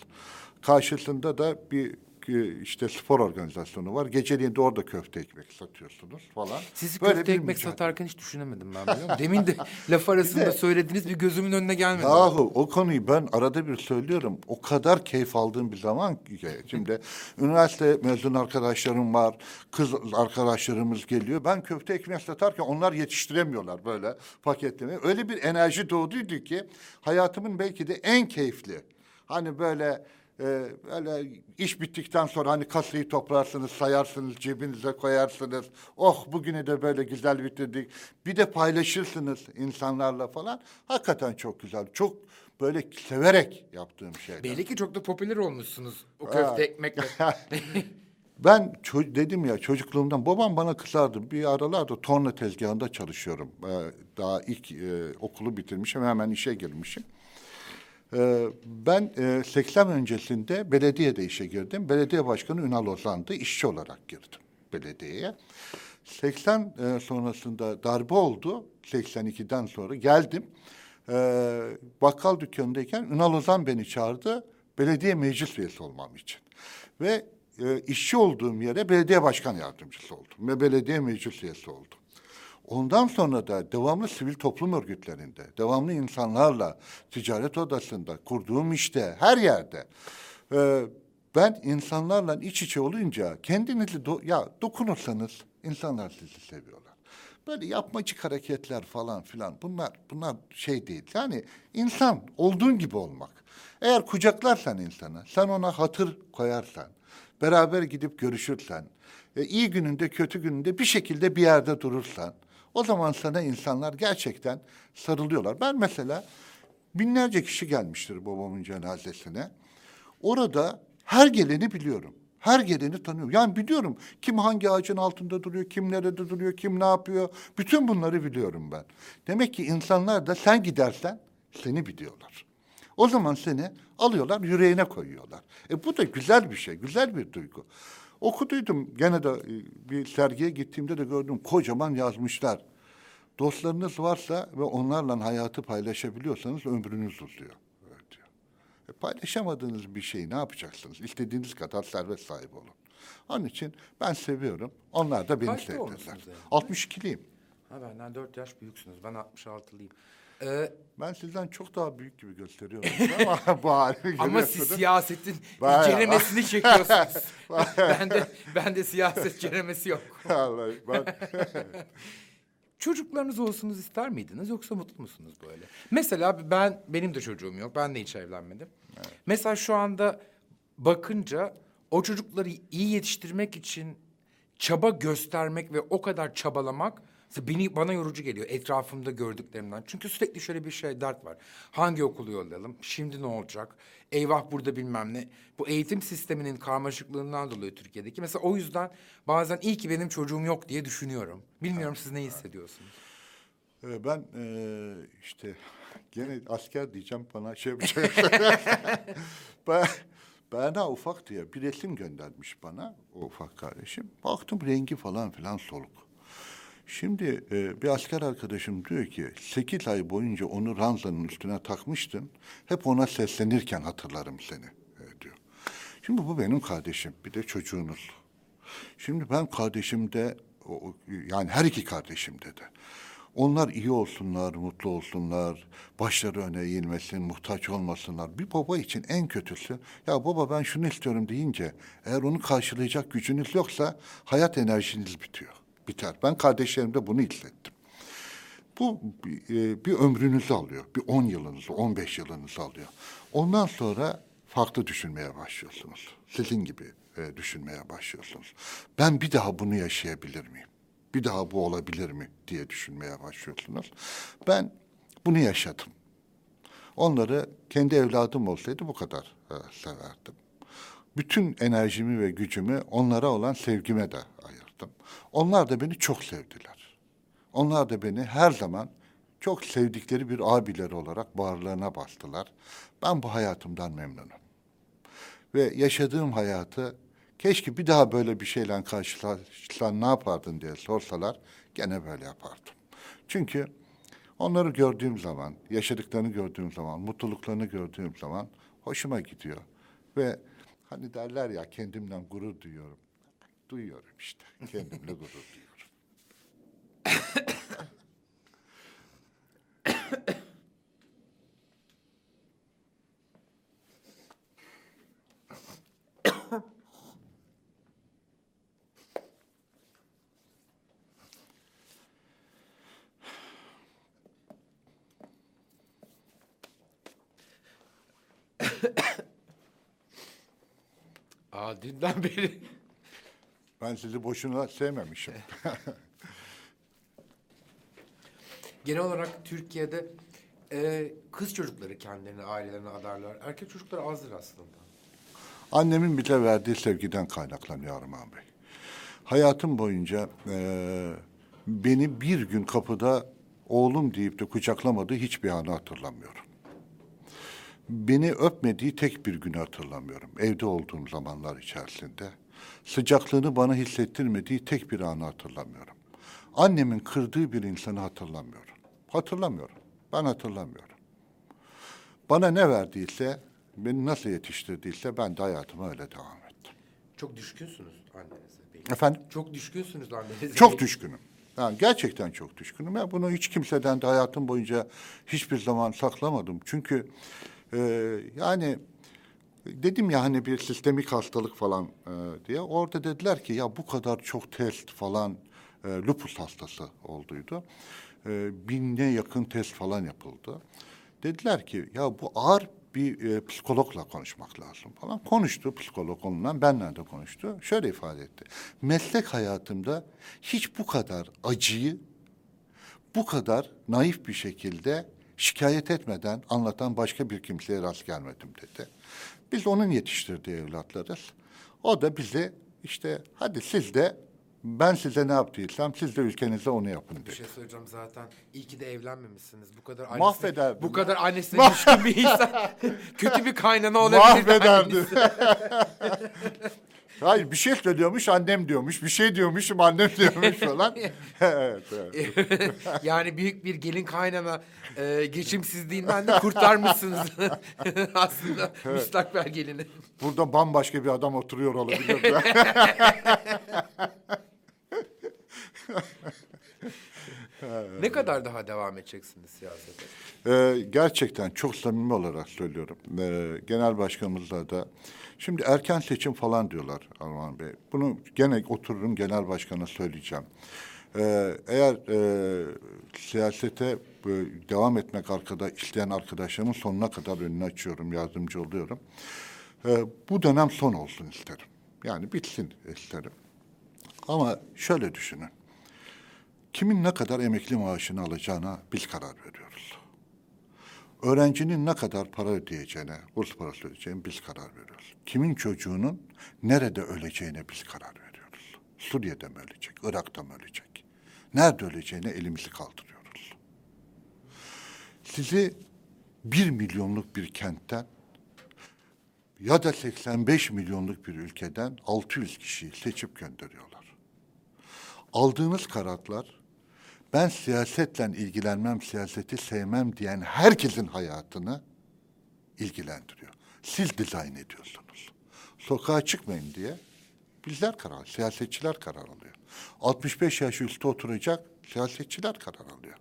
Karşısında da bir işte spor organizasyonu var. Geceliğin de orada köfte ekmek satıyorsunuz falan. Sizi Böyle köfte ekmek mücadele. satarken hiç düşünemedim ben biliyor musun? Demin de laf arasında söylediğiniz bir gözümün önüne gelmedi. Yahu o konuyu ben arada bir söylüyorum. O kadar keyif aldığım bir zaman ki şimdi üniversite mezun arkadaşlarım var. Kız arkadaşlarımız geliyor. Ben köfte ekmek satarken onlar yetiştiremiyorlar böyle paketlemeyi. Öyle bir enerji doğduydu ki hayatımın belki de en keyifli. Hani böyle e, böyle iş bittikten sonra hani kasayı toplarsınız, sayarsınız, cebinize koyarsınız. Oh bugünü de böyle güzel bitirdik. Bir de paylaşırsınız insanlarla falan. Hakikaten çok güzel. Çok böyle severek yaptığım şeyler. Belli ki çok da popüler olmuşsunuz o köfte ekmekle. Ben dedim ya çocukluğumdan babam bana kızardı. Bir aralarda torna tezgahında çalışıyorum. Ee, daha ilk e, okulu bitirmişim hemen işe girmişim. Ee, ben e, 80 öncesinde belediyede işe girdim. Belediye başkanı Ünal Ozan'dı. İşçi olarak girdim belediyeye. 80 e, sonrasında darbe oldu. 82'den sonra geldim. Ee, bakkal dükkanındayken Ünal Ozan beni çağırdı. Belediye meclis üyesi olmam için. Ve e, işçi olduğum yere belediye başkan yardımcısı oldum. Ve belediye meclis üyesi oldum. Ondan sonra da devamlı sivil toplum örgütlerinde, devamlı insanlarla, ticaret odasında, kurduğum işte, her yerde. e, ben insanlarla iç içe olunca kendinizi do- ya dokunursanız insanlar sizi seviyorlar. Böyle yapmacık hareketler falan filan bunlar bunlar şey değil. Yani insan olduğun gibi olmak. Eğer kucaklarsan insana, sen ona hatır koyarsan, beraber gidip görüşürsen, e, iyi gününde kötü gününde bir şekilde bir yerde durursan, o zaman sana insanlar gerçekten sarılıyorlar. Ben mesela binlerce kişi gelmiştir babamın cenazesine. Orada her geleni biliyorum. Her geleni tanıyorum. Yani biliyorum kim hangi ağacın altında duruyor, kim nerede duruyor, kim ne yapıyor. Bütün bunları biliyorum ben. Demek ki insanlar da sen gidersen seni biliyorlar. O zaman seni alıyorlar, yüreğine koyuyorlar. E bu da güzel bir şey, güzel bir duygu. Okuduydum, gene de e, bir sergiye gittiğimde de gördüm, kocaman yazmışlar. Dostlarınız varsa ve onlarla hayatı paylaşabiliyorsanız ömrünüz uzuyor. Öyle diyor. E, paylaşamadığınız bir şeyi ne yapacaksınız? İstediğiniz kadar servet sahibi olun. Onun için ben seviyorum. Onlar da beni Kaçta sevdiler. yani? 62'liyim. Ha benden dört yaş büyüksünüz. Ben 66'lıyım. Ee, Ben sizden çok daha büyük gibi gösteriyorum ama bu halimi ama siz siyasetin Bayağı. ceremesini çekiyorsunuz. ben de ben de siyaset ceremesi yok. Vallahi ben Çocuklarınız olsunuz ister miydiniz yoksa mutlu musunuz böyle? Mesela ben benim de çocuğum yok. Ben de hiç evlenmedim. Mesela şu anda bakınca o çocukları iyi yetiştirmek için çaba göstermek ve o kadar çabalamak mesela beni bana yorucu geliyor etrafımda gördüklerimden. Çünkü sürekli şöyle bir şey dert var. Hangi okulu yollayalım? Şimdi ne olacak? Eyvah burada bilmem ne. Bu eğitim sisteminin karmaşıklığından dolayı Türkiye'deki. Mesela o yüzden bazen iyi ki benim çocuğum yok diye düşünüyorum. Bilmiyorum siz ne hissediyorsunuz? Ee, Ben eee, işte gene asker diyeceğim bana şey yapacak. ben, bana ufak diye bir resim göndermiş bana o ufak kardeşim. Baktım rengi falan filan soluk. Şimdi e, bir asker arkadaşım diyor ki sekiz ay boyunca onu ranzanın üstüne takmıştın. Hep ona seslenirken hatırlarım seni e, diyor. Şimdi bu benim kardeşim bir de çocuğunuz. Şimdi ben kardeşimde yani her iki kardeşimde de onlar iyi olsunlar, mutlu olsunlar, başları öne eğilmesin, muhtaç olmasınlar. Bir baba için en kötüsü, ya baba ben şunu istiyorum deyince, eğer onu karşılayacak gücünüz yoksa hayat enerjiniz bitiyor, biter. Ben kardeşlerimde bunu hissettim. Bu e, bir ömrünüzü alıyor. Bir 10 yılınızı, 15 yılınızı alıyor. Ondan sonra farklı düşünmeye başlıyorsunuz. Sizin gibi e, düşünmeye başlıyorsunuz. Ben bir daha bunu yaşayabilir miyim? Bir daha bu olabilir mi diye düşünmeye başlıyorsunuz. Ben bunu yaşadım. Onları kendi evladım olsaydı bu kadar e, severdim. Bütün enerjimi ve gücümü onlara olan sevgime de ayırdım. Onlar da beni çok sevdiler. Onlar da beni her zaman çok sevdikleri bir abileri olarak bağırlarına bastılar. Ben bu hayatımdan memnunum. Ve yaşadığım hayatı keşke bir daha böyle bir şeyle karşılaşsan ne yapardın diye sorsalar gene böyle yapardım. Çünkü onları gördüğüm zaman, yaşadıklarını gördüğüm zaman, mutluluklarını gördüğüm zaman hoşuma gidiyor. Ve hani derler ya kendimden gurur duyuyorum. Duyuyorum işte. Kendimle gurur duyuyorum. Aa dünden beri. Ben sizi boşuna sevmemişim. Genel olarak Türkiye'de e, kız çocukları kendilerini ailelerine adarlar. Erkek çocukları azdır aslında. Annemin bize verdiği sevgiden kaynaklanıyor Armağan Bey. Hayatım boyunca eee, beni bir gün kapıda oğlum deyip de kucaklamadığı hiçbir anı hatırlamıyorum. Beni öpmediği tek bir günü hatırlamıyorum. Evde olduğum zamanlar içerisinde. Sıcaklığını bana hissettirmediği tek bir anı hatırlamıyorum. Annemin kırdığı bir insanı hatırlamıyorum. Hatırlamıyorum. Ben hatırlamıyorum. Bana ne verdiyse, beni nasıl yetiştirdiyse ben de hayatıma öyle devam ettim. Çok düşkünsünüz annenize. belli. Efendim? Çok düşkünsünüz annenize. Çok düşkünüm. Yani gerçekten çok düşkünüm. Ya bunu hiç kimseden de hayatım boyunca hiçbir zaman saklamadım. Çünkü e, yani dedim ya hani bir sistemik hastalık falan e, diye. Orada dediler ki ya bu kadar çok test falan e, lupus hastası olduydu. E, binine yakın test falan yapıldı. Dediler ki ya bu ağır bir e, psikologla konuşmak lazım falan. Konuştu psikolog onunla, benle de konuştu. Şöyle ifade etti. Meslek hayatımda hiç bu kadar acıyı bu kadar naif bir şekilde şikayet etmeden anlatan başka bir kimseye rast gelmedim dedi. Biz onun yetiştirdiği evlatlarız. O da bize işte hadi siz de ben size ne yaptıysam siz de ülkenize onu yapın Bir dedi. şey söyleyeceğim zaten. İyi ki de evlenmemişsiniz. Bu kadar annesine, Mahvederdim Bu kadar annesine düşkün bir insan. Kötü bir kaynana olabilir. Mahvederdi. Hayır bir şey söylüyormuş annem diyormuş. Bir şey diyormuşum annem diyormuş falan. evet, evet. yani büyük bir gelin kaynana e, geçimsizliğinden de kurtarmışsınız aslında müstakbel gelini. Burada bambaşka bir adam oturuyor olabilir. Ne kadar daha devam edeceksiniz siyasete? Ee, gerçekten çok samimi olarak söylüyorum. Ee, genel başkanımızla da. Şimdi erken seçim falan diyorlar Arman Bey. Bunu gene otururum genel başkana söyleyeceğim. Ee, eğer e, siyasete e, devam etmek arkada isteyen arkadaşlarımın sonuna kadar önünü açıyorum, yardımcı oluyorum. Ee, bu dönem son olsun isterim. Yani bitsin isterim. Ama şöyle düşünün. Kimin ne kadar emekli maaşını alacağına biz karar veriyoruz. Öğrencinin ne kadar para ödeyeceğine, burs parası ödeyeceğine biz karar veriyoruz. Kimin çocuğunun nerede öleceğine biz karar veriyoruz. Suriye'de mi ölecek, Irak'ta mı ölecek? Nerede öleceğine elimizi kaldırıyoruz. Sizi bir milyonluk bir kentten ya da 85 milyonluk bir ülkeden 600 kişiyi seçip gönderiyorlar. Aldığınız kararlar ben siyasetle ilgilenmem, siyaseti sevmem diyen herkesin hayatını ilgilendiriyor. Siz dizayn ediyorsunuz. Sokağa çıkmayın diye bizler karar, siyasetçiler karar alıyor. 65 yaş üstü oturacak siyasetçiler karar alıyor.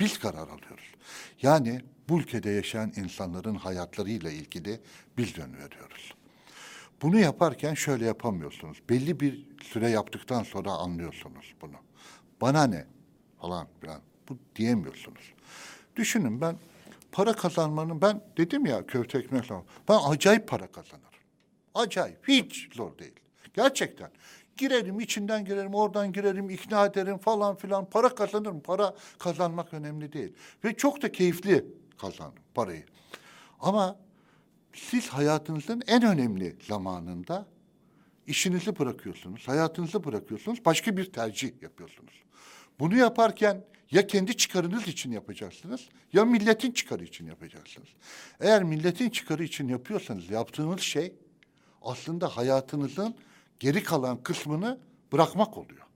Biz karar alıyoruz. Yani bu ülkede yaşayan insanların hayatlarıyla ilgili biz veriyoruz. Bunu yaparken şöyle yapamıyorsunuz. Belli bir süre yaptıktan sonra anlıyorsunuz bunu. Bana ne falan filan. Bu diyemiyorsunuz. Düşünün ben para kazanmanın ben dedim ya köfte ekmek. Ben acayip para kazanırım. Acayip. Hiç zor değil. Gerçekten. Girerim, içinden girerim, oradan girerim, ikna ederim falan filan. Para kazanırım. Para kazanmak önemli değil. Ve çok da keyifli kazanırım parayı. Ama siz hayatınızın en önemli zamanında işinizi bırakıyorsunuz, hayatınızı bırakıyorsunuz, başka bir tercih yapıyorsunuz. Bunu yaparken ya kendi çıkarınız için yapacaksınız ya milletin çıkarı için yapacaksınız. Eğer milletin çıkarı için yapıyorsanız yaptığınız şey aslında hayatınızın geri kalan kısmını bırakmak oluyor.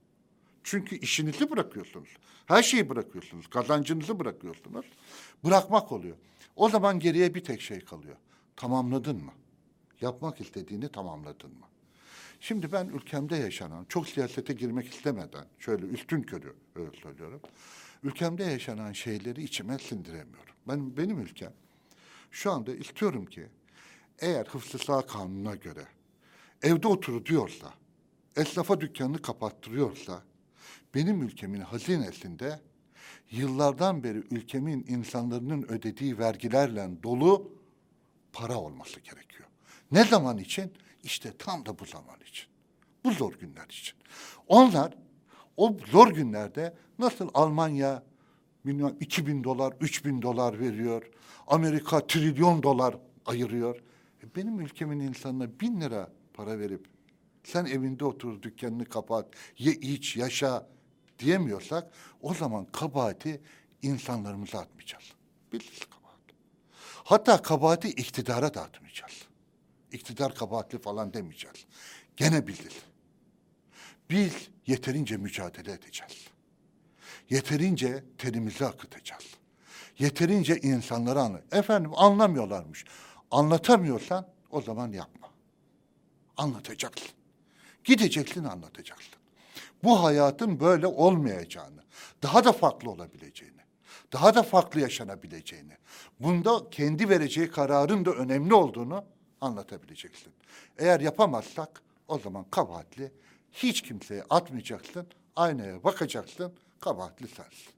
Çünkü işinizi bırakıyorsunuz. Her şeyi bırakıyorsunuz. Kazancınızı bırakıyorsunuz. Bırakmak oluyor. O zaman geriye bir tek şey kalıyor. Tamamladın mı? Yapmak istediğini tamamladın mı? Şimdi ben ülkemde yaşanan, çok siyasete girmek istemeden, şöyle üstün körü öyle söylüyorum. Ülkemde yaşanan şeyleri içime sindiremiyorum. Ben benim ülkem şu anda istiyorum ki eğer hıfzı sağ kanununa göre evde otur diyorsa, esnafa dükkanını kapattırıyorsa, benim ülkemin hazinesinde yıllardan beri ülkemin insanların ödediği vergilerle dolu para olması gerekiyor. Ne zaman için? İşte tam da bu zaman için. Bu zor günler için. Onlar o zor günlerde nasıl Almanya bilmem 2000 dolar, 3000 dolar veriyor. Amerika trilyon dolar ayırıyor. E benim ülkemin insanına bin lira para verip sen evinde otur, dükkanını kapat, ye iç, yaşa diyemiyorsak o zaman kabahati insanlarımıza atmayacağız. Biliriz kabahati. Hatta kabahati iktidara da atmayacağız. İktidar kabahatli falan demeyeceğiz. Gene biziz. Biz yeterince mücadele edeceğiz. Yeterince terimizi akıtacağız. Yeterince insanları anla. Efendim anlamıyorlarmış. Anlatamıyorsan o zaman yapma. Anlatacaksın. Gideceksin anlatacaksın. Bu hayatın böyle olmayacağını, daha da farklı olabileceğini, daha da farklı yaşanabileceğini, bunda kendi vereceği kararın da önemli olduğunu anlatabileceksin. Eğer yapamazsak o zaman kabahatli hiç kimseye atmayacaksın, aynaya bakacaksın, kabahatli sensin.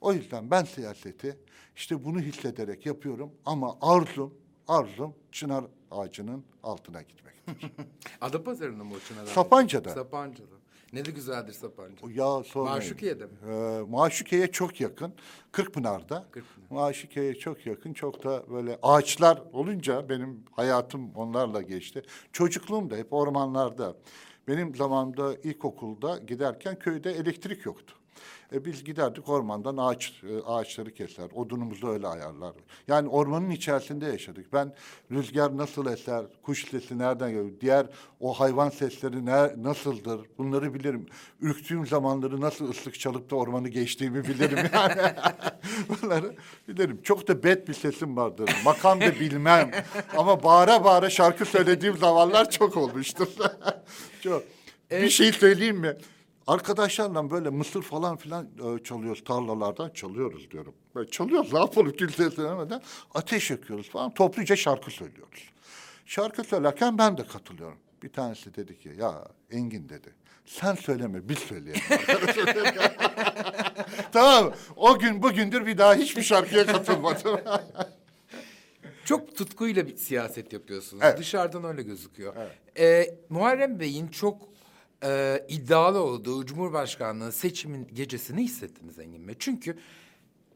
O yüzden ben siyaseti işte bunu hissederek yapıyorum ama arzum, arzum çınar ağacının altına gitmektir. Adapazarı'nda mı o Çınar abi? Sapanca'da. Sapanca'da. Ne de güzeldir Sapanca. Ya sormayın. Maşukiye'de mi? Ee, Maşukiye'ye çok yakın. Kırkpınar'da. Kırkpınar. Maşukiye'ye çok yakın. Çok da böyle ağaçlar olunca benim hayatım onlarla geçti. Çocukluğum da hep ormanlarda. Benim zamanımda ilkokulda giderken köyde elektrik yoktu. E biz giderdik ormandan ağaç e, ağaçları keser, odunumuzu öyle ayarlar. Yani ormanın içerisinde yaşadık. Ben rüzgar nasıl eser, kuş sesi nereden geliyor, diğer o hayvan sesleri ne, nasıldır bunları bilirim. Ürktüğüm zamanları nasıl ıslık çalıp da ormanı geçtiğimi bilirim yani. Bunları bilirim. Çok da bet bir sesim vardır. Makam da bilmem. Ama bağıra bağıra şarkı söylediğim zamanlar çok olmuştur. çok. Bir şey söyleyeyim mi? Arkadaşlarla böyle mısır falan filan e, çalıyoruz tarlalardan çalıyoruz diyorum. Böyle çalıyoruz ne yapalım kimseye söylemeden ateş yakıyoruz falan topluca şarkı söylüyoruz. Şarkı söylerken ben de katılıyorum. Bir tanesi dedi ki ya Engin dedi sen söyleme biz söyleyelim. tamam? O gün bugündür bir daha hiçbir şarkıya katılmadım. Çok tutkuyla bir siyaset yapıyorsunuz. Evet. Dışarıdan öyle gözüküyor. Ee, Muharrem Bey'in çok e, iddialı olduğu Cumhurbaşkanlığı seçimin gecesi ne hissettiniz Engin Bey? Çünkü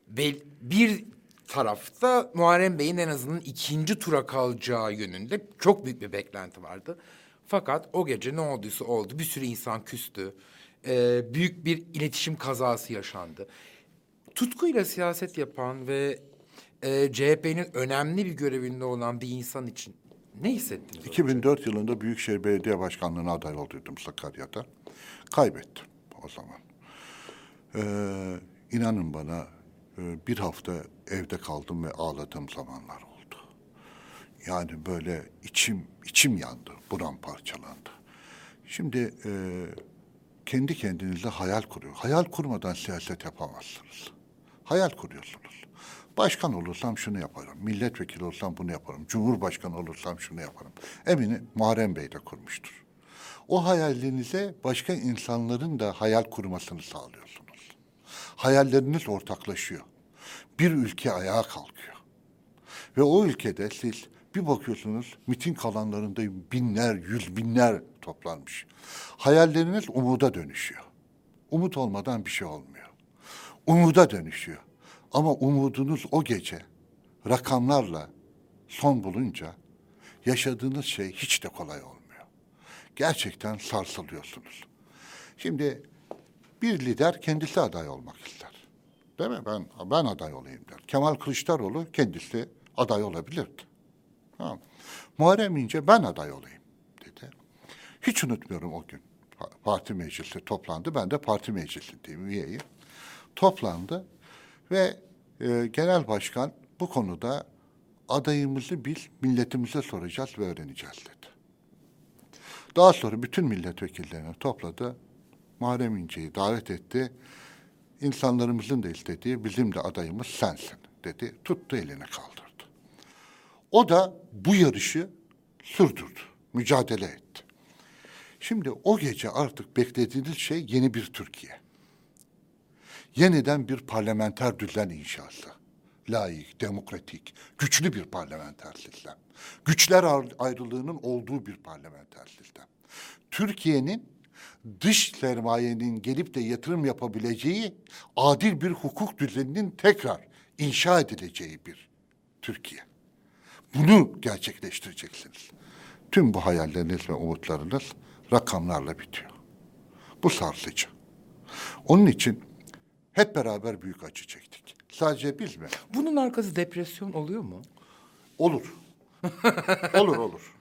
bel- bir tarafta Muharrem Bey'in en azından ikinci tura kalacağı yönünde çok büyük bir beklenti vardı. Fakat o gece ne olduysa oldu. Bir sürü insan küstü. Ee, büyük bir iletişim kazası yaşandı. Tutkuyla siyaset yapan ve e, CHP'nin önemli bir görevinde olan bir insan için ne hissettiniz? 2004 yılında Büyükşehir Belediye Başkanlığı'na aday olduydum Sakarya'da. Kaybettim o zaman. Ee, inanın bana e, bir hafta evde kaldım ve ağladığım zamanlar oldu. Yani böyle içim içim yandı, buram parçalandı. Şimdi e, kendi kendinize hayal kuruyor. Hayal kurmadan siyaset yapamazsınız. Hayal kuruyorsunuz. Başkan olursam şunu yaparım, milletvekili olsam bunu yaparım, cumhurbaşkanı olursam şunu yaparım. Eminim Muharrem Bey de kurmuştur. O hayallerinize başka insanların da hayal kurmasını sağlıyorsunuz. Hayalleriniz ortaklaşıyor. Bir ülke ayağa kalkıyor. Ve o ülkede siz bir bakıyorsunuz miting alanlarında binler, yüz binler toplanmış. Hayalleriniz umuda dönüşüyor. Umut olmadan bir şey olmuyor. Umuda dönüşüyor. Ama umudunuz o gece rakamlarla son bulunca yaşadığınız şey hiç de kolay olmuyor. Gerçekten sarsılıyorsunuz. Şimdi bir lider kendisi aday olmak ister. Değil mi? Ben ben aday olayım der. Kemal Kılıçdaroğlu kendisi aday olabilirdi. Tamam. Muharrem İnce ben aday olayım dedi. Hiç unutmuyorum o gün. Pa- Parti meclisi toplandı. Ben de parti meclisindeyim, üyeyim. Toplandı ve e, genel başkan bu konuda adayımızı biz milletimize soracağız ve öğreneceğiz dedi. Daha sonra bütün milletvekillerini topladı. Muharrem İnce'yi davet etti. İnsanlarımızın da istediği bizim de adayımız sensin dedi. Tuttu elini kaldırdı. O da bu yarışı sürdürdü, mücadele etti. Şimdi o gece artık beklediğiniz şey yeni bir Türkiye. Yeniden bir parlamenter düzen inşası. Layık, demokratik, güçlü bir parlamenter sistem. Güçler ayrılığının olduğu bir parlamenter sistem. Türkiye'nin dış sermayenin gelip de yatırım yapabileceği adil bir hukuk düzeninin tekrar inşa edileceği bir Türkiye. Bunu gerçekleştireceksiniz. Tüm bu hayalleriniz ve umutlarınız rakamlarla bitiyor. Bu sarsıcı. Onun için hep beraber büyük acı çektik. Sadece biz mi? Bunun arkası depresyon oluyor mu? Olur. olur olur.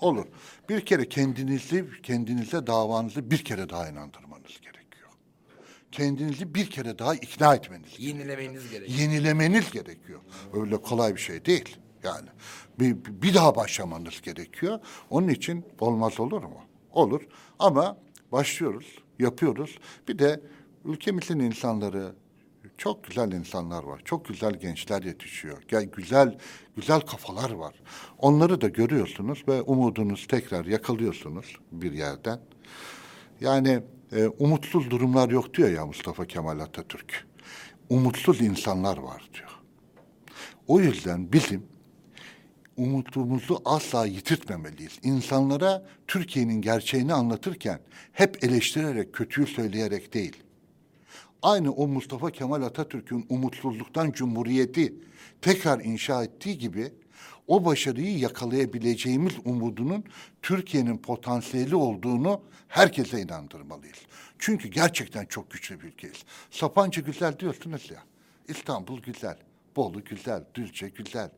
Olur. Bir kere kendinizi, kendinize davanızı bir kere daha inandırmanız gerekiyor. Kendinizi bir kere daha ikna etmeniz. Yenilemeniz gerekiyor. Yenilemeniz gerekiyor. Öyle kolay bir şey değil. Yani bir, bir daha başlamanız gerekiyor. Onun için olmaz olur mu? Olur. Ama başlıyoruz, yapıyoruz. Bir de ülkemizin insanları çok güzel insanlar var. Çok güzel gençler yetişiyor. Gel güzel güzel kafalar var. Onları da görüyorsunuz ve umudunuz tekrar yakalıyorsunuz bir yerden. Yani e, umutsuz durumlar yok diyor ya Mustafa Kemal Atatürk. Umutsuz insanlar var diyor. O yüzden bizim umutumuzu asla yitirtmemeliyiz. İnsanlara Türkiye'nin gerçeğini anlatırken hep eleştirerek, kötüyü söyleyerek değil. Aynı o Mustafa Kemal Atatürk'ün umutsuzluktan cumhuriyeti tekrar inşa ettiği gibi o başarıyı yakalayabileceğimiz umudunun Türkiye'nin potansiyeli olduğunu herkese inandırmalıyız. Çünkü gerçekten çok güçlü bir ülkeyiz. Sapanca güzel diyorsunuz ya. İstanbul güzel, Bolu güzel, Düzce güzel.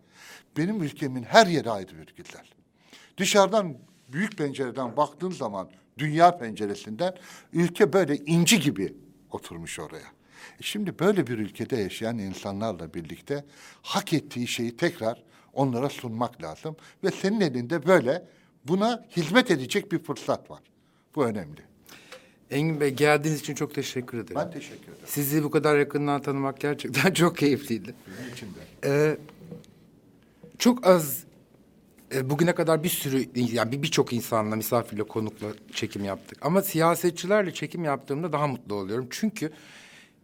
Benim ülkemin her yeri ayrı bir güzel. Dışarıdan büyük pencereden baktığın zaman dünya penceresinden ülke böyle inci gibi oturmuş oraya. E şimdi böyle bir ülkede yaşayan insanlarla birlikte hak ettiği şeyi tekrar onlara sunmak lazım ve senin elinde böyle buna hizmet edecek bir fırsat var. Bu önemli. Engin Bey geldiğiniz için çok teşekkür ederim. Ben teşekkür ederim. Sizi bu kadar yakından tanımak gerçekten çok keyifliydi. Benim için de. Ee, çok az e, bugüne kadar bir sürü yani bir- birçok insanla misafirle konukla çekim yaptık. Ama siyasetçilerle çekim yaptığımda daha mutlu oluyorum. Çünkü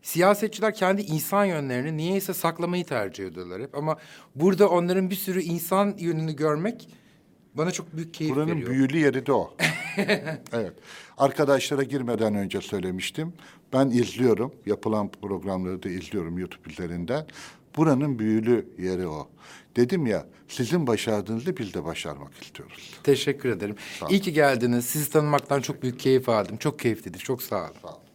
siyasetçiler kendi insan yönlerini niyeyse saklamayı tercih ediyorlar hep. Ama burada onların bir sürü insan yönünü görmek bana çok büyük keyif Buranın veriyor. büyülü yeri de o. evet. Arkadaşlara girmeden önce söylemiştim. Ben izliyorum. Yapılan programları da izliyorum YouTube üzerinden. Buranın büyülü yeri o. Dedim ya sizin başardığınızı biz de başarmak istiyoruz. Teşekkür ederim. İyi ki geldiniz. Sizi tanımaktan çok büyük keyif aldım. Çok keyifliydi. Çok sağ olun. Sağ olun.